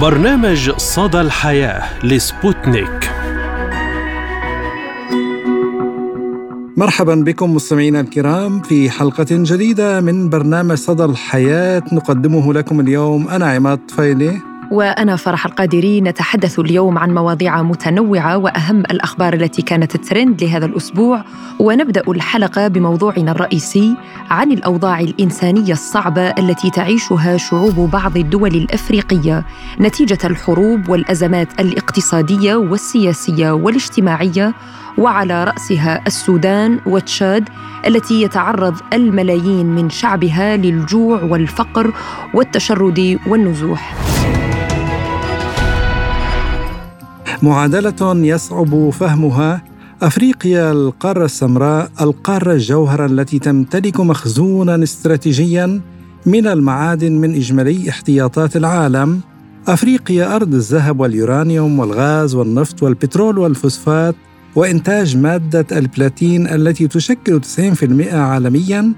برنامج صدى الحياة لسبوتنيك. مرحبا بكم مستمعينا الكرام في حلقة جديدة من برنامج صدى الحياة نقدمه لكم اليوم. أنا عماد طفيلي وأنا فرح القادري نتحدث اليوم عن مواضيع متنوعة وأهم الأخبار التي كانت ترند لهذا الأسبوع ونبدأ الحلقة بموضوعنا الرئيسي عن الأوضاع الإنسانية الصعبة التي تعيشها شعوب بعض الدول الأفريقية نتيجة الحروب والأزمات الاقتصادية والسياسية والاجتماعية وعلى رأسها السودان وتشاد التي يتعرض الملايين من شعبها للجوع والفقر والتشرد والنزوح. معادلة يصعب فهمها أفريقيا القارة السمراء القارة الجوهرة التي تمتلك مخزونا استراتيجيا من المعادن من إجمالي احتياطات العالم. أفريقيا أرض الذهب واليورانيوم والغاز والنفط والبترول والفوسفات وإنتاج مادة البلاتين التي تشكل 90% عالميا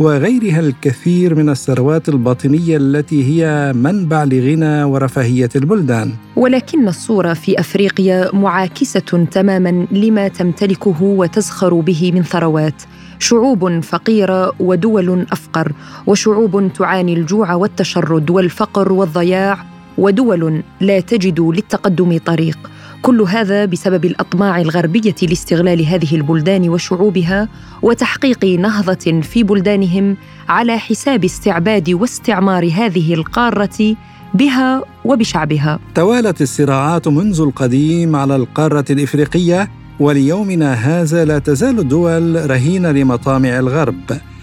وغيرها الكثير من الثروات الباطنية التي هي منبع لغنى ورفاهية البلدان. ولكن الصورة في أفريقيا معاكسة تماما لما تمتلكه وتزخر به من ثروات. شعوب فقيرة ودول أفقر، وشعوب تعاني الجوع والتشرد والفقر والضياع، ودول لا تجد للتقدم طريق. كل هذا بسبب الأطماع الغربية لاستغلال هذه البلدان وشعوبها وتحقيق نهضة في بلدانهم على حساب استعباد واستعمار هذه القارة بها وبشعبها. توالت الصراعات منذ القديم على القارة الإفريقية وليومنا هذا لا تزال الدول رهينة لمطامع الغرب.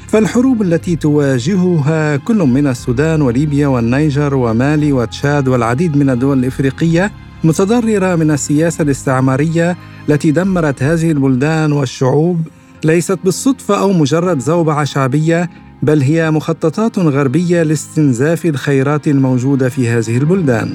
فالحروب التي تواجهها كل من السودان وليبيا والنيجر ومالي وتشاد والعديد من الدول الإفريقية متضررة من السياسة الاستعمارية التي دمرت هذه البلدان والشعوب ليست بالصدفة أو مجرد زوبعة شعبية بل هي مخططات غربية لاستنزاف الخيرات الموجودة في هذه البلدان.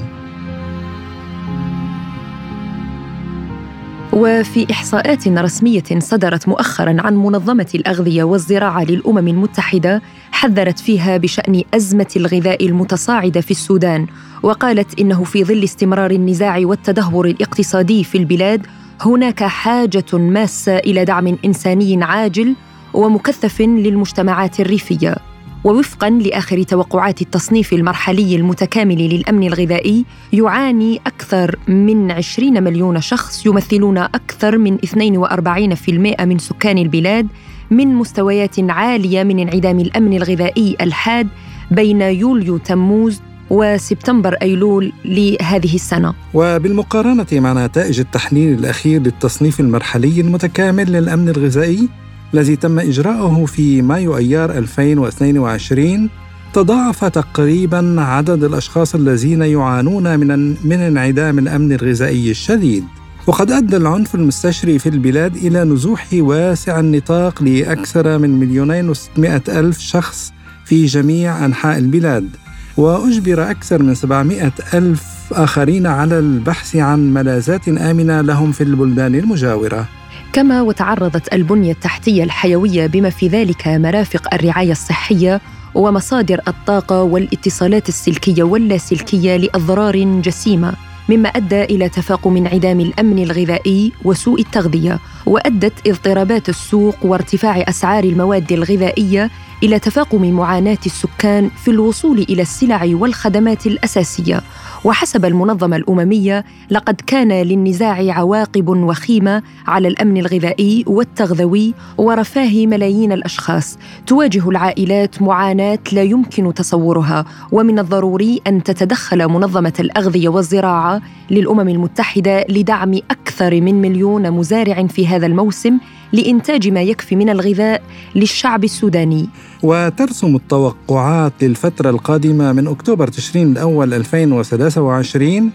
وفي إحصاءات رسمية صدرت مؤخرا عن منظمة الأغذية والزراعة للأمم المتحدة حذرت فيها بشأن أزمة الغذاء المتصاعدة في السودان وقالت إنه في ظل استمرار النزاع والتدهور الاقتصادي في البلاد هناك حاجة ماسة إلى دعم إنساني عاجل ومكثف للمجتمعات الريفية. ووفقا لآخر توقعات التصنيف المرحلي المتكامل للأمن الغذائي يعاني أكثر من 20 مليون شخص يمثلون أكثر من 42% من سكان البلاد من مستويات عالية من انعدام الأمن الغذائي الحاد بين يوليو تموز وسبتمبر أيلول لهذه السنة. وبالمقارنة مع نتائج التحليل الأخير للتصنيف المرحلي المتكامل للأمن الغذائي الذي تم إجراؤه في مايو أيار 2022 تضاعف تقريبا عدد الأشخاص الذين يعانون من من انعدام الأمن الغذائي الشديد. وقد أدى العنف المستشري في البلاد إلى نزوح واسع النطاق لأكثر من مليونين وستمائة ألف شخص في جميع أنحاء البلاد. وأجبر أكثر من 700 ألف آخرين على البحث عن ملاذات آمنة لهم في البلدان المجاورة. كما وتعرضت البنية التحتية الحيوية بما في ذلك مرافق الرعاية الصحية ومصادر الطاقة والاتصالات السلكية واللاسلكية لأضرار جسيمة مما أدى إلى تفاقم انعدام الأمن الغذائي وسوء التغذية وأدت اضطرابات السوق وارتفاع أسعار المواد الغذائية إلى تفاقم معاناة السكان في الوصول إلى السلع والخدمات الأساسية. وحسب المنظمة الأممية لقد كان للنزاع عواقب وخيمة على الأمن الغذائي والتغذوي ورفاه ملايين الأشخاص. تواجه العائلات معاناة لا يمكن تصورها ومن الضروري أن تتدخل منظمة الأغذية والزراعة للأمم المتحدة لدعم أكثر من مليون مزارع في هذا الموسم لإنتاج ما يكفي من الغذاء للشعب السوداني. وترسم التوقعات للفترة القادمة من أكتوبر تشرين الأول 2023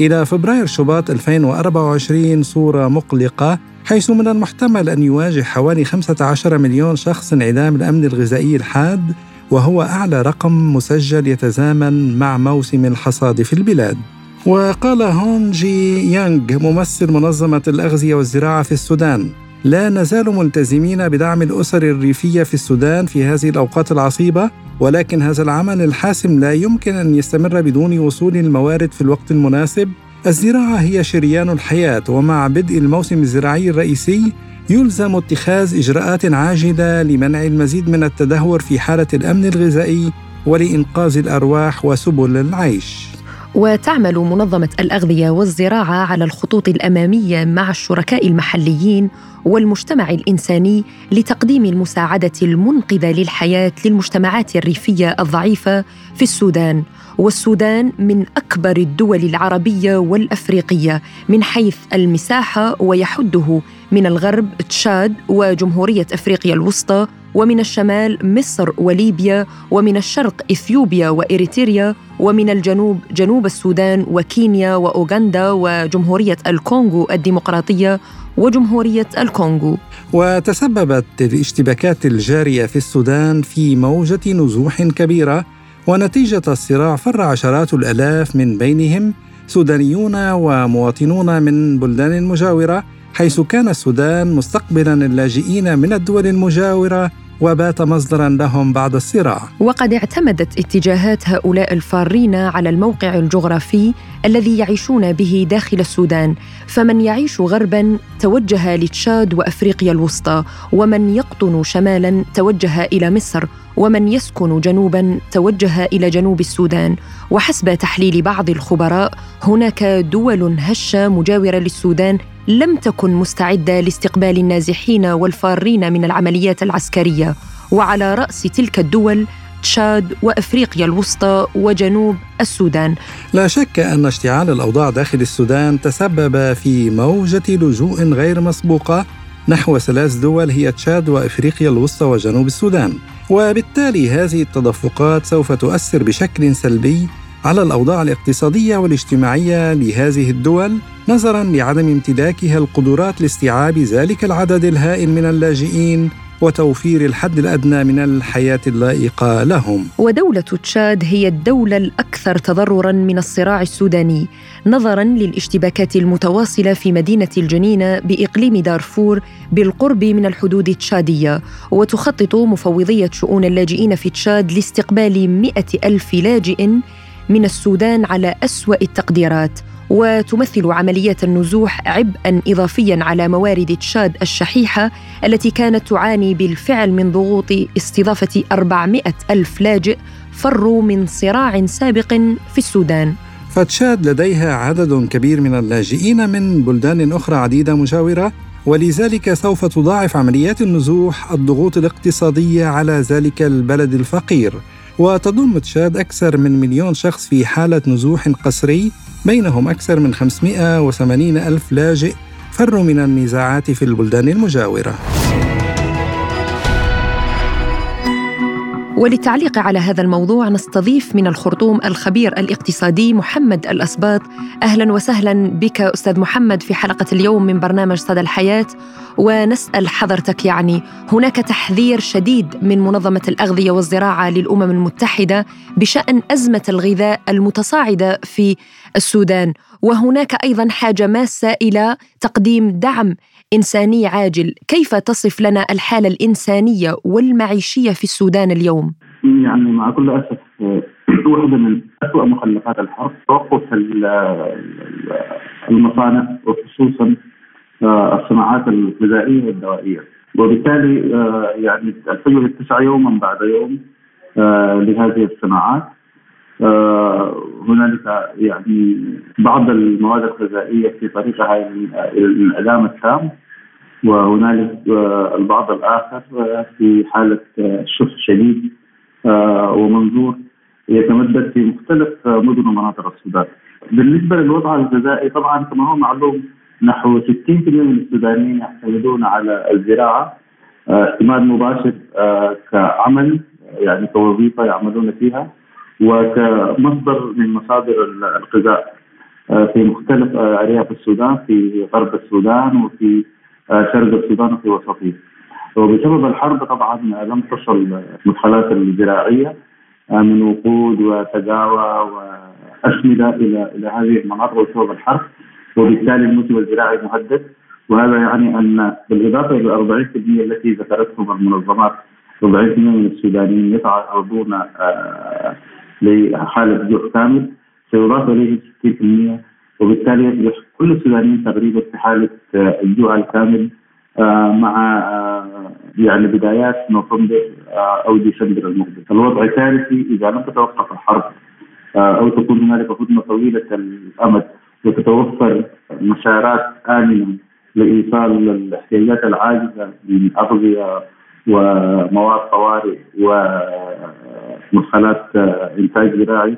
إلى فبراير شباط 2024 صورة مقلقة حيث من المحتمل أن يواجه حوالي 15 مليون شخص انعدام الأمن الغذائي الحاد وهو أعلى رقم مسجل يتزامن مع موسم الحصاد في البلاد. وقال هون جي يانغ ممثل منظمة الأغذية والزراعة في السودان لا نزال ملتزمين بدعم الأسر الريفية في السودان في هذه الأوقات العصيبة ولكن هذا العمل الحاسم لا يمكن أن يستمر بدون وصول الموارد في الوقت المناسب. الزراعة هي شريان الحياة ومع بدء الموسم الزراعي الرئيسي يلزم اتخاذ إجراءات عاجلة لمنع المزيد من التدهور في حالة الأمن الغذائي ولإنقاذ الأرواح وسبل العيش. وتعمل منظمة الأغذية والزراعة على الخطوط الأمامية مع الشركاء المحليين والمجتمع الإنساني لتقديم المساعدة المنقذة للحياة للمجتمعات الريفية الضعيفة في السودان. والسودان من أكبر الدول العربية والأفريقية من حيث المساحة ويحده من الغرب تشاد وجمهورية أفريقيا الوسطى ومن الشمال مصر وليبيا ومن الشرق إثيوبيا وإريتريا ومن الجنوب جنوب السودان وكينيا وأوغندا وجمهورية الكونغو الديمقراطية وجمهورية الكونغو. وتسببت الاشتباكات الجارية في السودان في موجة نزوح كبيرة ونتيجة الصراع فر عشرات الألاف من بينهم سودانيون ومواطنون من بلدان مجاورة حيث كان السودان مستقبلا اللاجئين من الدول المجاورة وبات مصدرا لهم بعد الصراع. وقد اعتمدت اتجاهات هؤلاء الفارين على الموقع الجغرافي الذي يعيشون به داخل السودان، فمن يعيش غربا توجه لتشاد وأفريقيا الوسطى، ومن يقطن شمالا توجه إلى مصر، ومن يسكن جنوبا توجه إلى جنوب السودان وحسب تحليل بعض الخبراء هناك دول هشة مجاورة للسودان لم تكن مستعدة لاستقبال النازحين والفارين من العمليات العسكرية وعلى رأس تلك الدول تشاد وإفريقيا الوسطى وجنوب السودان. لا شك أن اشتعال الأوضاع داخل السودان تسبب في موجة لجوء غير مسبوقة نحو ثلاث دول هي تشاد وإفريقيا الوسطى وجنوب السودان. وبالتالي هذه التدفقات سوف تؤثر بشكل سلبي على الأوضاع الاقتصادية والاجتماعية لهذه الدول نظرا لعدم امتلاكها القدرات لاستيعاب ذلك العدد الهائل من اللاجئين وتوفير الحد الأدنى من الحياة اللائقة لهم. ودولة تشاد هي الدولة الأكثر تضررا من الصراع السوداني نظرا للاشتباكات المتواصلة في مدينة الجنينة بإقليم دارفور بالقرب من الحدود التشادية وتخطط مفوضية شؤون اللاجئين في تشاد لاستقبال مئة ألف لاجئ من السودان على أسوأ التقديرات وتمثل عمليات النزوح عبئا إضافيا على موارد تشاد الشحيحة التي كانت تعاني بالفعل من ضغوط استضافة 400 ألف لاجئ فروا من صراع سابق في السودان. فتشاد لديها عدد كبير من اللاجئين من بلدان أخرى عديدة مجاورة ولذلك سوف تضاعف عمليات النزوح الضغوط الاقتصادية على ذلك البلد الفقير. وتضم تشاد أكثر من مليون شخص في حالة نزوح قسري. بينهم أكثر من 580 ألف لاجئ فروا من النزاعات في البلدان المجاورة. وللتعليق على هذا الموضوع نستضيف من الخرطوم الخبير الاقتصادي محمد الأسباط. أهلا وسهلا بك أستاذ محمد في حلقة اليوم من برنامج صدى الحياة ونسأل حضرتك يعني هناك تحذير شديد من منظمة الأغذية والزراعة للأمم المتحدة بشأن أزمة الغذاء المتصاعدة في السودان. وهناك أيضا حاجة ماسة إلى تقديم دعم إنساني عاجل. كيف تصف لنا الحالة الإنسانية والمعيشية في السودان اليوم؟ يعني مع كل أسف واحدة من أسوأ مخلفات الحرب توقف المصانع وخصوصا آه، الصناعات الغذائية والدوائية. وبالتالي آه، يعني الفجر التسعة يوما بعد يوم آه، لهذه الصناعات. هنالك يعني بعض المواد الغذائية في طريقها إلى الانعدام التام وهنالك البعض الآخر في حالة شح شديد ومنظور يتمدد في مختلف مدن ومناطق السودان. بالنسبة للوضع الغذائي طبعا كما هو معلوم نحو 60% من السودانيين يعتمدون على الزراعة اعتماد مباشر كعمل يعني كوظيفة يعملون فيها وكمصدر من مصادر الغذاء آه، في مختلف آه، أرياف السودان في غرب السودان وفي آه، شرق السودان وفي وسطه. وبسبب الحرب طبعا لم تصل المدخلات الزراعية من وقود وتقاوى واسمده إلى إلى هذه المناطق بسبب الحرب وبالتالي الموسم الزراعي مهدد وهذا يعني أن بالإضافة إلى 40% التي ذكرتهم المنظمات 40% من السودانيين يتعرضون لحالة جوع كامل سيضاف اليه 60% وبالتالي يصبح كل السودانيين تقريبا في حالة آه، الجوع الكامل آه، مع يعني بدايات نوفمبر أو ديسمبر المقبل، الوضع كارثي إذا لم تتوقف الحرب أو تكون هنالك هدنه طويلة الأمد وتتوفر مسارات آمنة لإيصال الاحتياجات العاجزة من أغذية ومواد طوارئ ومدخلات إنتاج زراعي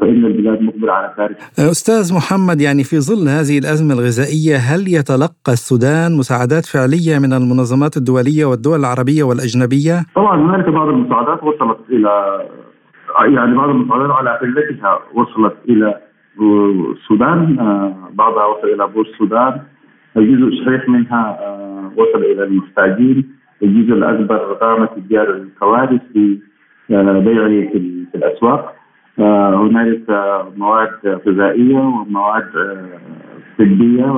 فإن البلاد مقبلة على كارثة أستاذ محمد يعني في ظل هذه الأزمة الغذائية هل يتلقى السودان مساعدات فعلية من المنظمات الدولية والدول العربية والأجنبية؟ طبعا هناك بعض المساعدات وصلت إلى يعني بعض المساعدات على قلتها وصلت إلى السودان بعضها وصل إلى بور السودان. الجزء صحيح منها وصل إلى المحتاجين الجزء الأكبر قام تجار الكوارث ببيعه في الأسواق. هنالك مواد غذائية ومواد طبية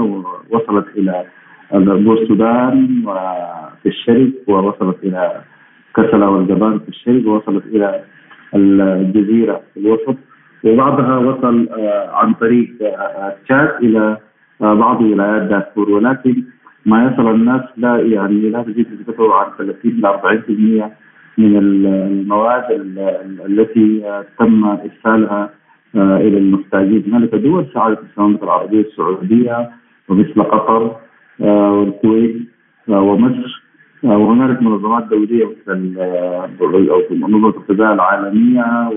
وصلت إلى بور السودان وفي الشرق ووصلت إلى كسلا والجبال في الشرق ووصلت إلى الجزيرة في الوسط. وبعضها وصل عن طريق تشاد إلى بعض ولايات دارفور. ولكن ما يصل الناس لا يعني لا تزيد نسبته عن 30 ل 40% من المواد التي تم إرسالها آه، إلى المحتاجين هنالك دول ساعدت السلامه العربيه السعودية ومثل قطر آه، والكويت آه، ومصر. وهنالك منظمات دولية مثل منظمة الغذاء العالمية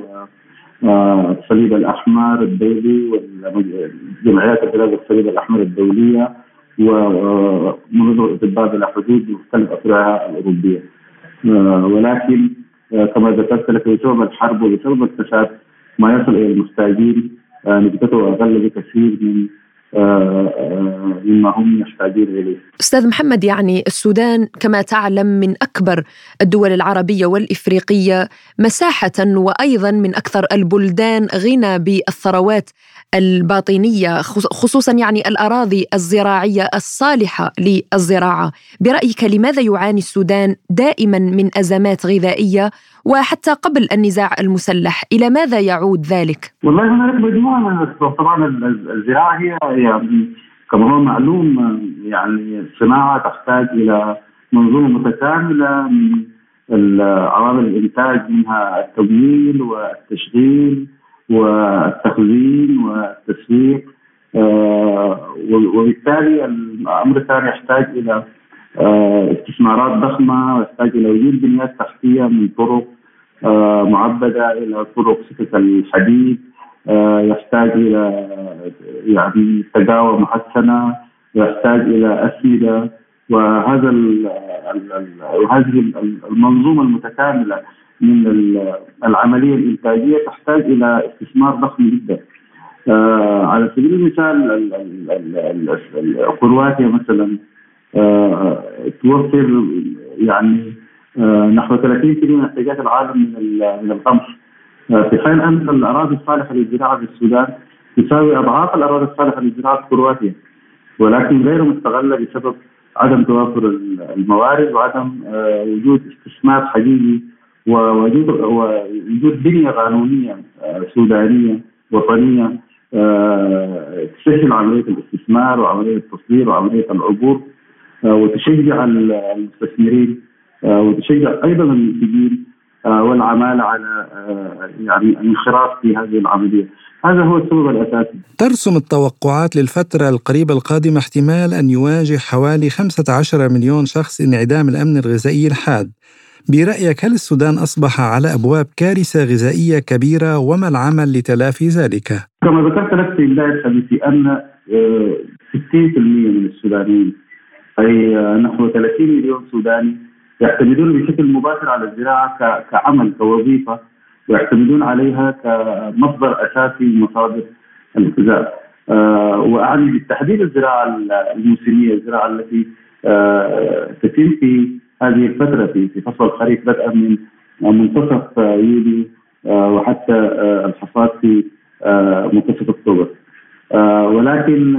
والصليب الأحمر الدولي وجمعيات الغذاء والصليب الأحمر الدولية. ومنظمه الاطباء بلا حدود بمختلف افرعها الأوروبية. آه، ولكن آه، كما ذكرت لك بسبب الحرب وبسبب الفساد ما يصل إلى المحتاجين آه، نسبته أقل بكثير من مما هم يحتاجون إليه. أستاذ محمد يعني السودان كما تعلم من أكبر الدول العربية والإفريقية مساحة وأيضا من أكثر البلدان غنى بالثروات الباطنية خصوصا يعني الأراضي الزراعية الصالحة للزراعة، برأيك لماذا يعاني السودان دائما من أزمات غذائية وحتى قبل النزاع المسلح، إلى ماذا يعود ذلك؟ والله هناك مجموعة من الاسباب، طبعا الزراعة هي يعني كما هو معلوم يعني الصناعه تحتاج إلى منظومة متكاملة من عوامل الإنتاج منها التمويل والتشغيل والتخزين والتسويق آه، وبالتالي الأمر الثاني يحتاج آه، استثمارات ضخمة ويحتاج إلى وجود بنيات تحتيه من طرق آه، معبدة إلى طرق سكك الحديد يحتاج إلى يعني تقاوى محسنة ويحتاج إلى اسمده وهذا وهذه المنظومة المتكاملة من العملية الإنتاجية تحتاج إلى استثمار ضخم جدا. آه على سبيل المثال كرواتيا مثلا آه توفر يعني آه نحو 30% من احتياجات العالم من من القمح. آه في حين أن الأراضي الصالحة للزراعة في السودان تساوي أضعاف الأراضي الصالحة للزراعة في كرواتيا ولكن غير مستغلة بسبب عدم توافر الموارد وعدم آه، وجود استثمار حقيقي ووجود وجود بنية قانونية آه، سودانية وطنية آه، تسهل عملية الاستثمار وعملية التصدير وعملية العبور. آه، وتشجع المستثمرين وتشجع أيضا المنتجين والعمالة على يعني الانخراط في هذه العملية هذا هو السبب الأساسي. ترسم التوقعات للفترة القريبة القادمة احتمال أن يواجه حوالي 15 مليون شخص انعدام الأمن الغذائي الحاد. برأيك هل السودان أصبح على أبواب كارثة غذائية كبيرة وما العمل لتلافي ذلك؟ كما ذكرت لك في بداية حديثي أن 60% آه، من السودانيين أي آه، نحو 30 مليون سوداني يعتمدون بشكل مباشر على الزراعة كعمل كوظيفة ويعتمدون عليها كمصدر أساسي مصادر الغذاء. آه، وأعني بالتحديد الزراعة الموسمية الزراعة التي تتم في هذه الفترة في في فصل الخريف بدءا من منتصف يوليو آه، وحتى آه، الحصاد في آه، منتصف أكتوبر. ولكن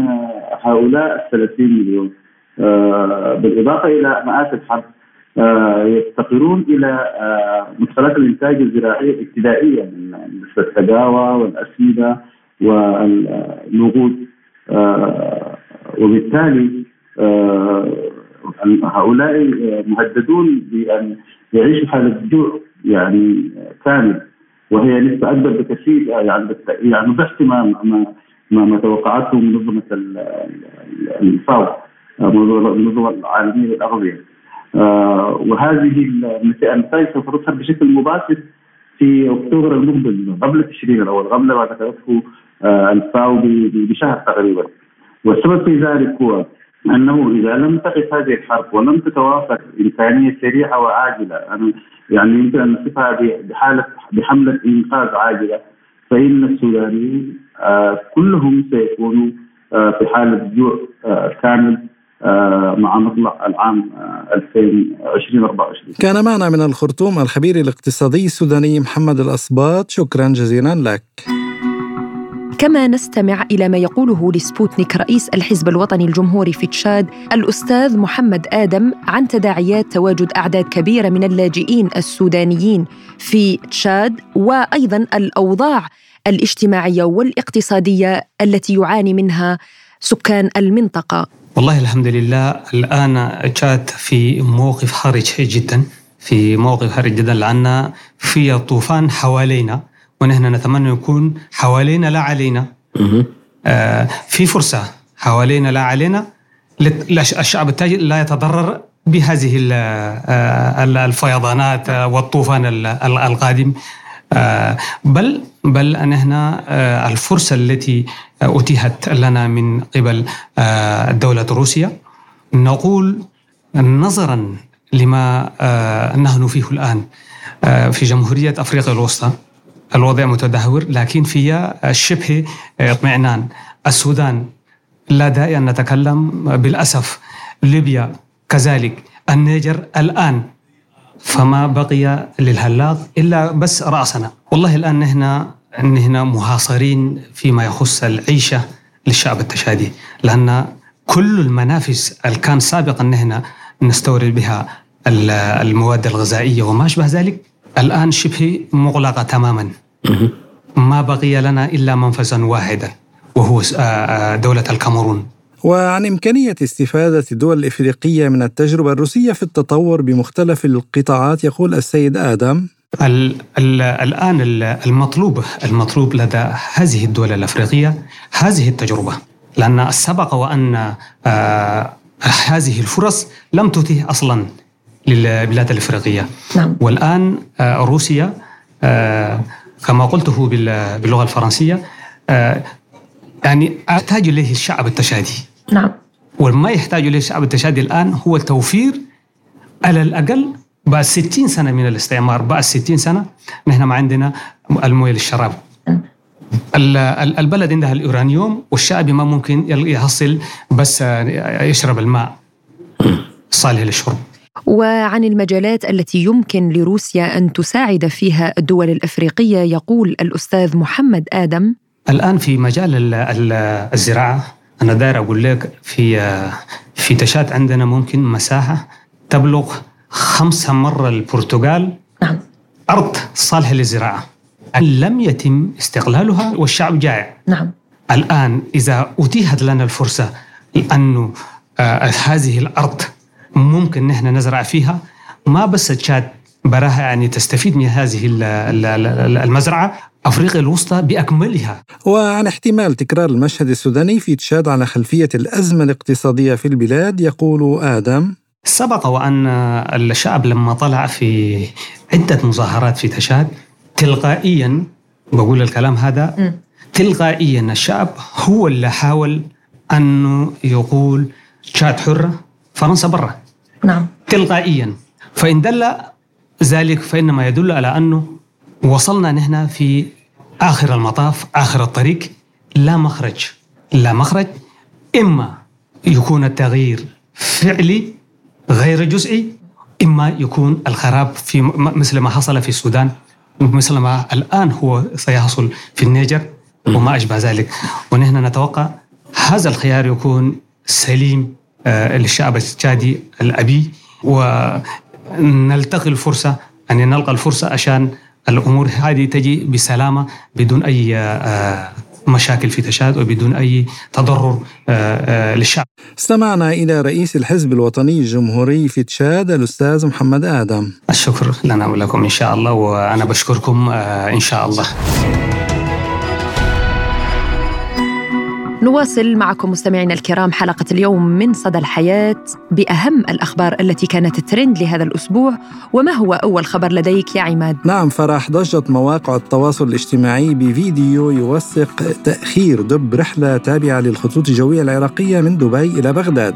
هؤلاء ال 30 مليون بالإضافة إلى مآسي الحرب يفتقرون إلى مدخلات الإنتاج الزراعية الابتدائيه من مثل التقاوى والاسمده والنقود وبالتالي هؤلاء مهددون بأن يعيشوا حاله جوع يعني كامل وهي نسبة أكبر بكثير يعني يعني ضعف ما ما ما توقعته منظمة الفاو. المنظمه العالميه للاغذيه آه، وهذه النتائج سوف بشكل مباشر في أكتوبر المقبل قبل التشرين الأول قبل ما ذكرته آه، الفاو بشهر تقريبا. والسبب في ذلك هو أنه إذا لم تقف هذه الحرب ولم تتوافر إمكانية سريعة وعاجلة يعني يمكن أن نصفها بحاله بحملة إنقاذ عاجلة فإن السودانيين آه، كلهم سيكونوا في حالة جوع كامل. مع مطلع العام 2024 كان معنا من الخرطوم الخبير الاقتصادي السوداني محمد الأصباط شكرا جزيلا لك. كما نستمع إلى ما يقوله لسبوتنيك رئيس الحزب الوطني الجمهوري في تشاد الأستاذ محمد آدم عن تداعيات تواجد أعداد كبيرة من اللاجئين السودانيين في تشاد وأيضا الأوضاع الاجتماعية والاقتصادية التي يعاني منها سكان المنطقة. والله الحمد لله الآن تشاد في موقف حرج جدا في موقف حرج جدا لأن في طوفان حوالينا ونحن نتمنى يكون حوالينا لا علينا. آه في فرصة حوالينا لا علينا الشعب التاجر لا يتضرر بهذه آه، الفيضانات والطوفان القادم. بل بل أن إحنا آه، الفرصة التي أتيحت لنا من قبل دولة روسيا. نقول نظرا لما نحن فيه الآن في جمهورية أفريقيا الوسطى. الوضع متدهور لكن في شبه اطمئنان. السودان لا داعي أن نتكلم بالأسف. ليبيا كذلك. النيجر الآن فما بقي للهلاق إلا بس رأسنا. والله الآن نحن نحن محاصرين فيما يخص العيشة للشعب التشادي. لأن كل المنافس اللي كان سابقا نحن نستورد بها المواد الغذائية وما أشبه ذلك. الآن شبه مغلقة تماما. ما بقي لنا إلا منفذا واحدا وهو آه، آه، دولة الكاميرون. وعن إمكانية استفادة الدول الإفريقية من التجربة الروسية في التطور بمختلف القطاعات يقول السيد آدم. ال ال الآن المطلوب المطلوب لدى هذه الدول الأفريقية هذه التجربة لأن السبق وأن آه هذه الفرص لم تتيح أصلا للبلاد الإفريقية. نعم. والآن آه، روسيا آه، كما قلته باللغة الفرنسية آه، يعني يحتاج إليه الشعب التشادي. نعم. وما يحتاج إليه الشعب التشادي الآن هو توفير على الأقل بعد 60 سنة من الاستعمار. بعد 60 سنة نحن ما عندنا الموية للشراب. البلد عندها اليورانيوم والشعب ما ممكن يحصل بس يشرب الماء صالح للشرب. وعن المجالات التي يمكن لروسيا أن تساعد فيها الدول الأفريقية يقول الأستاذ محمد آدم. الآن في مجال الزراعة أنا داير أقول لك في في تشات عندنا ممكن مساحة تبلغ خمسة مرة البرتغال نعم. أرض صالحة للزراعة. لم يتم استغلالها والشعب جائع. نعم. الآن إذا أتيحت لنا الفرصة لأنه آه هذه الأرض ممكن نحن نزرع فيها ما بس تشاد براها يعني تستفيد من هذه المزرعة أفريقيا الوسطى بأكملها. وعن احتمال تكرار المشهد السوداني في تشاد على خلفية الأزمة الاقتصادية في البلاد يقول آدم سبق وأن الشعب لما طلع في عدة مظاهرات في تشاد تلقائيا بقول الكلام هذا م. تلقائيا الشعب هو اللي حاول أنه يقول تشاد حرة فرنسا برا. نعم. تلقائيا. فإن دل ذلك فإنما يدل على أنه وصلنا نحن في آخر المطاف آخر الطريق. لا مخرج لا مخرج. إما يكون التغيير فعلي غير جزئي إما يكون الخراب في مثل ما حصل في السودان مثل ما الآن هو سيحصل في النيجر وما أشبه ذلك. ونحن نتوقع هذا الخيار يكون سليم للشعب التشادي الأبي ونلتقي الفرصة أن نلقى الفرصة عشان الأمور هذه تجي بسلامة بدون أي مشاكل في تشاد وبدون أي تضرر للشعب. استمعنا إلى رئيس الحزب الوطني الجمهوري في تشاد الأستاذ محمد آدم. الشكر لنا ولكم إن شاء الله وأنا بشكركم إن شاء الله. نواصل معكم مستمعينا الكرام حلقة اليوم من صدى الحياة بأهم الأخبار التي كانت ترند لهذا الأسبوع وما هو أول خبر لديك يا عماد؟ نعم فرح ضجت مواقع التواصل الاجتماعي بفيديو يوثق تأخير دب رحلة تابعة للخطوط الجوية العراقية من دبي إلى بغداد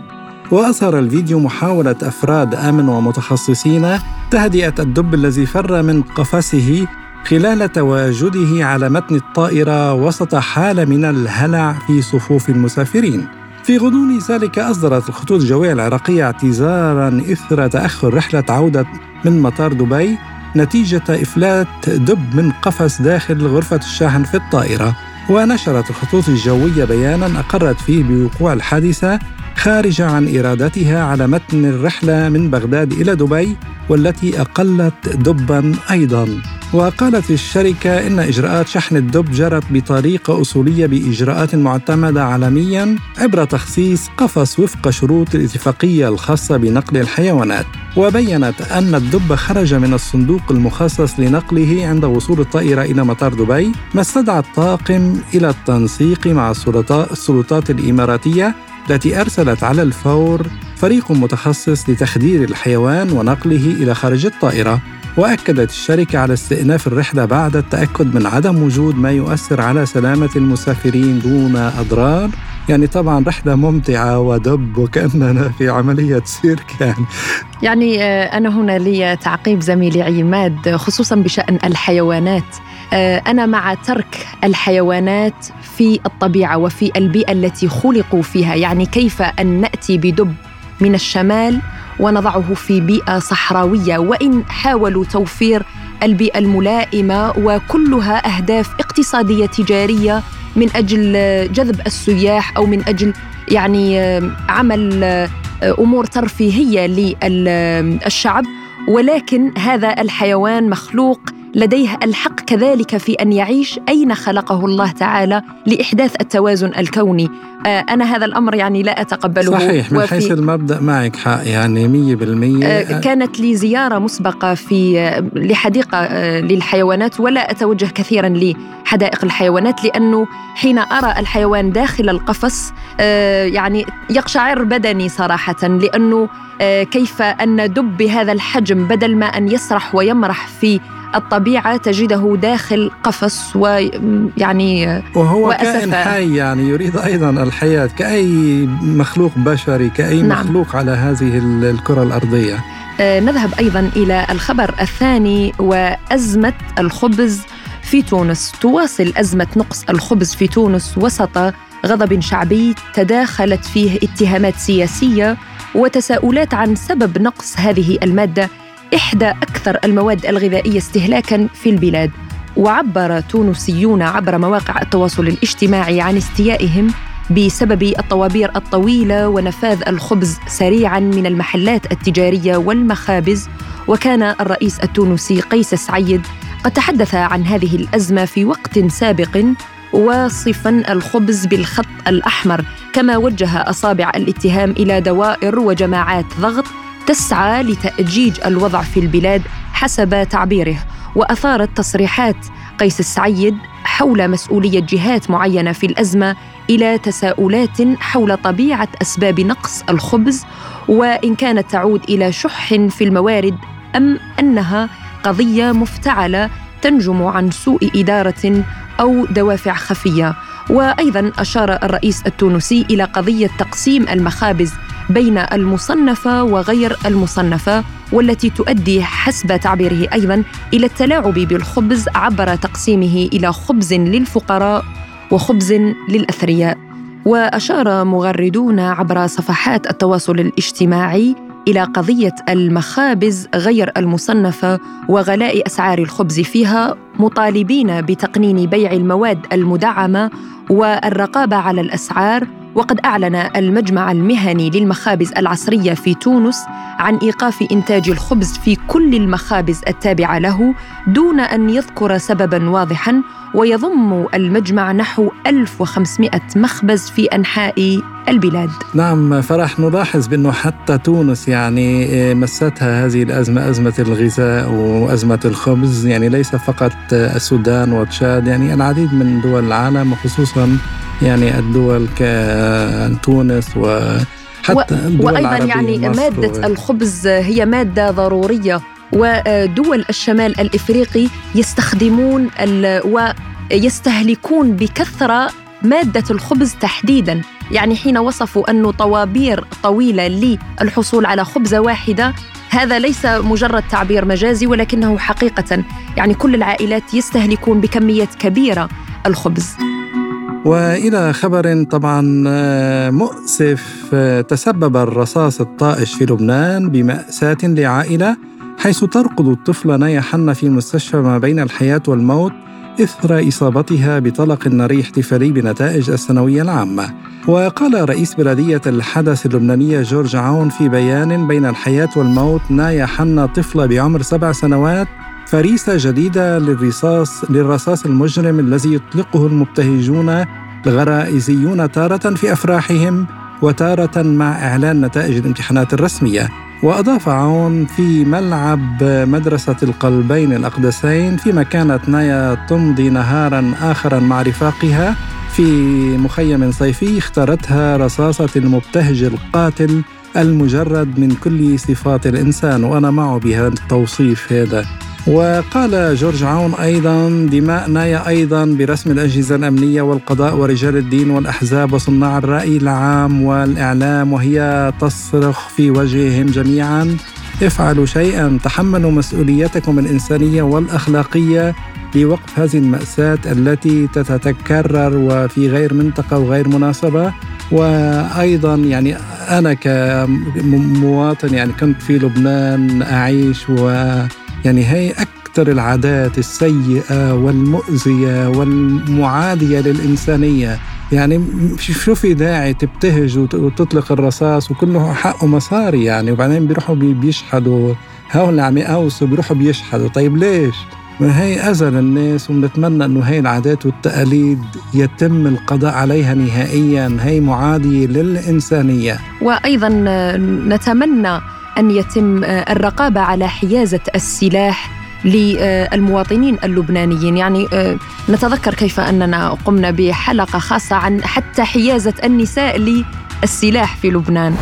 وأثر الفيديو محاولة أفراد أمن ومتخصصين تهدئة الدب الذي فر من قفصه خلال تواجده على متن الطائرة وسط حالة من الهلع في صفوف المسافرين. في غضون ذلك أصدرت الخطوط الجوية العراقية اعتذارا إثر تأخر رحلة عودة من مطار دبي نتيجة إفلات دب من قفص داخل غرفة الشاحن في الطائرة. ونشرت الخطوط الجوية بيانا أقرت فيه بوقوع الحادثة خارجة عن إرادتها على متن الرحلة من بغداد إلى دبي والتي أقلت دبا أيضا. وقالت الشركة إن إجراءات شحن الدب جرت بطريقة أصولية بإجراءات معتمدة عالميا عبر تخصيص قفص وفق شروط الاتفاقية الخاصة بنقل الحيوانات. وبينت أن الدب خرج من الصندوق المخصص لنقله عند وصول الطائرة إلى مطار دبي ما استدعى الطاقم إلى التنسيق مع السلطات الإماراتية التي أرسلت على الفور فريق متخصص لتخدير الحيوان ونقله إلى خارج الطائرة وأكدت الشركة على استئناف الرحلة بعد التأكد من عدم وجود ما يؤثر على سلامة المسافرين دون أضرار. يعني طبعا رحلة ممتعة ودب وكأننا في عملية سيرك يعني يعني أنا هنا لي تعقيب زميلي عماد خصوصا بشأن الحيوانات. أنا مع ترك الحيوانات في الطبيعة وفي البيئة التي خلقوا فيها. يعني كيف أن نأتي بدب من الشمال ونضعه في بيئة صحراوية؟ وإن حاولوا توفير البيئة الملائمة وكلها أهداف اقتصادية تجارية من أجل جذب السياح أو من أجل يعني عمل أمور ترفيهية للشعب. ولكن هذا الحيوان مخلوق لديه الحق كذلك في أن يعيش أين خلقه الله تعالى لإحداث التوازن الكوني. آه، أنا هذا الأمر يعني لا أتقبله. صحيح من حيث المبدأ معك حق يعني 100% آه، كانت لي زيارة مسبقة في آه، لحديقة للحيوانات ولا أتوجه كثيرا لحدائق الحيوانات لأنه حين أرى الحيوان داخل القفص يعني يقشعر بدني صراحة لأنه كيف أن دب بهذا الحجم بدل ما أن يسرح ويمرح في الطبيعة تجده داخل قفص ويعني وهو كائن حي يعني يريد أيضا الحياة كأي مخلوق بشري كأي نعم. مخلوق على هذه الكرة الأرضية. آه نذهب أيضا إلى الخبر الثاني وأزمة الخبز في تونس. تواصل أزمة نقص الخبز في تونس وسط غضب شعبي تداخلت فيه اتهامات سياسية وتساؤلات عن سبب نقص هذه المادة إحدى أكثر المواد الغذائية استهلاكاً في البلاد وعبر تونسيون عبر مواقع التواصل الاجتماعي عن استيائهم بسبب الطوابير الطويلة ونفاذ الخبز سريعا من المحلات التجارية والمخابز. وكان الرئيس التونسي قيس سعيد قد تحدث عن هذه الأزمة في وقت سابق واصفا الخبز بالخط الأحمر كما وجه أصابع الاتهام إلى دوائر وجماعات ضغط تسعى لتأجيج الوضع في البلاد حسب تعبيره وأثارت تصريحات قيس السعيد حول مسؤولية جهات معينة في الأزمة إلى تساؤلات حول طبيعة أسباب نقص الخبز وإن كانت تعود إلى شح في الموارد أم أنها قضية مفتعلة تنجم عن سوء إدارة أو دوافع خفية. وأيضا أشار الرئيس التونسي إلى قضية تقسيم المخابز بين المصنفة وغير المصنفة والتي تؤدي حسب تعبيره أيضا إلى التلاعب بالخبز عبر تقسيمه إلى خبز للفقراء وخبز للأثرياء. وأشار مغردون عبر صفحات التواصل الاجتماعي إلى قضية المخابز غير المصنفة وغلاء أسعار الخبز فيها مطالبين بتقنين بيع المواد المدعمة والرقابة على الأسعار وقد أعلن المجمع المهني للمخابز العصرية في تونس عن إيقاف إنتاج الخبز في كل المخابز التابعة له دون أن يذكر سبباً واضحاً ويضم المجمع نحو 1500 مخبز في أنحاء البلاد. نعم فرح نلاحظ بأنه حتى تونس يعني آه، مستها هذه الأزمة أزمة الغذاء وأزمة الخبز يعني ليس فقط السودان وتشاد يعني العديد من دول العالم وخصوصا يعني الدول كتونس و حتى الدول وأيضا يعني مادة و... الخبز هي مادة ضرورية ودول الشمال الإفريقي يستخدمون ويستهلكون بكثرة مادة الخبز تحديدا. يعني حين وصفوا انه طوابير طويلة للحصول على خبزه واحدة هذا ليس مجرد تعبير مجازي ولكنه حقيقة. يعني كل العائلات يستهلكون بكميات كبيرة الخبز. وإلى خبر طبعا آه، مؤسف آه، تسبب الرصاص الطائش في لبنان بمأساة لعائلة حيث ترقد الطفله نايا حنا في مستشفى ما بين الحياة والموت. إثر إصابتها بطلق ناري احتفالي بنتائج الثانوية العامة. وقال رئيس بلدية الحدث اللبنانية جورج عون في بيان بين الحياة والموت نايا حنا طفله بعمر سبع سنوات فريسة جديدة للرصاص للرصاص المجرم الذي يطلقه المبتهجون الغرائزيون تارة في أفراحهم. وتارة مع إعلان نتائج الامتحانات الرسمية وأضاف عون في ملعب مدرسة القلبين الأقدسين فيما كانت نايا تمضي نهارا آخرا مع رفاقها. في مخيم صيفي اختارتها رصاصة المبتهج القاتل المجرد من كل صفات الإنسان وأنا معه بهذا التوصيف هذا. وقال جورج عون أيضا دماء نايا أيضا برسم الأجهزة الأمنية والقضاء ورجال الدين والأحزاب وصناع الرأي العام والإعلام وهي تصرخ في وجههم جميعا. افعلوا شيئا تحملوا مسؤوليتكم الإنسانية والأخلاقية لوقف هذه المأساة التي تتكرر وفي غير منطقة وغير مناسبة. وأيضا يعني أنا كمواطن يعني كنت في لبنان أعيش و يعني هي أكثر العادات السيئة والمؤذية والمعادية للإنسانية. يعني شو في داعي تبتهج وتطلق الرصاص وكله حقه مصاري يعني وبعدين بيروحوا بيشحدوا. هول عم يقوسوا بيروحوا بيشحدوا. طيب ليش؟ ما هي أذى للناس وبنتمنى أنه هي العادات والتقاليد يتم القضاء عليها نهائيا. هي معادية للإنسانية. وأيضا نتمنى أن يتم آه، الرقابة على حيازة السلاح للمواطنين اللبنانيين. يعني آه، نتذكر كيف أننا قمنا بحلقة خاصة عن حتى حيازة النساء للسلاح في لبنان.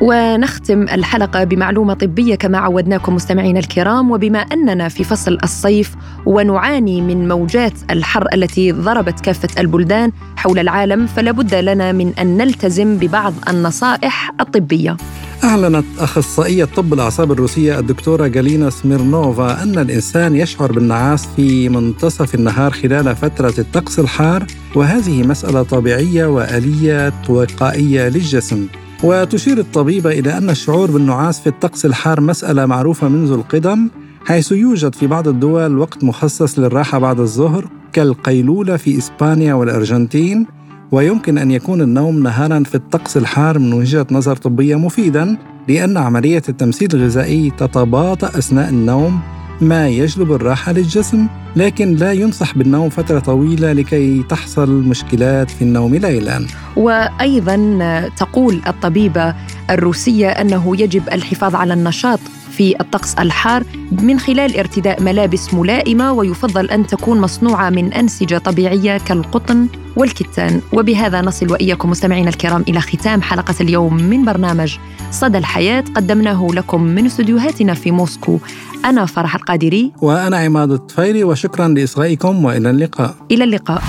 ونختم الحلقة بمعلومة طبية كما عودناكم مستمعينا الكرام وبما أننا في فصل الصيف ونعاني من موجات الحر التي ضربت كافة البلدان حول العالم فلا بد لنا من أن نلتزم ببعض النصائح الطبية. أعلنت أخصائية طب الأعصاب الروسية الدكتورة جالينا سميرنوفا أن الإنسان يشعر بالنعاس في منتصف النهار خلال فترة الطقس الحار وهذه مسألة طبيعية وآلية وقائية للجسم. وتشير الطبيبة إلى أن الشعور بالنعاس في الطقس الحار مسألة معروفة منذ القدم حيث يوجد في بعض الدول وقت مخصص للراحة بعد الظهر كالقيلولة في إسبانيا والأرجنتين ويمكن أن يكون النوم نهارا في الطقس الحار من وجهة نظر طبية مفيدا لأن عملية التمثيل الغذائي تتباطأ أثناء النوم ما يجلب الراحة للجسم لكن لا ينصح بالنوم فترة طويلة لكي تحصل مشكلات في النوم ليلا. وأيضا تقول الطبيبة الروسية أنه يجب الحفاظ على النشاط في الطقس الحار من خلال ارتداء ملابس ملائمة ويفضل أن تكون مصنوعة من أنسجة طبيعية كالقطن. والكتان. وبهذا نصل وإياكم مستمعينا الكرام إلى ختام حلقة اليوم من برنامج صدى الحياة. قدمناه لكم من استديوهاتنا في موسكو. أنا فرح القادري. وأنا عماد الطفيلي وشكرا لإصغائكم وإلى اللقاء. إلى اللقاء.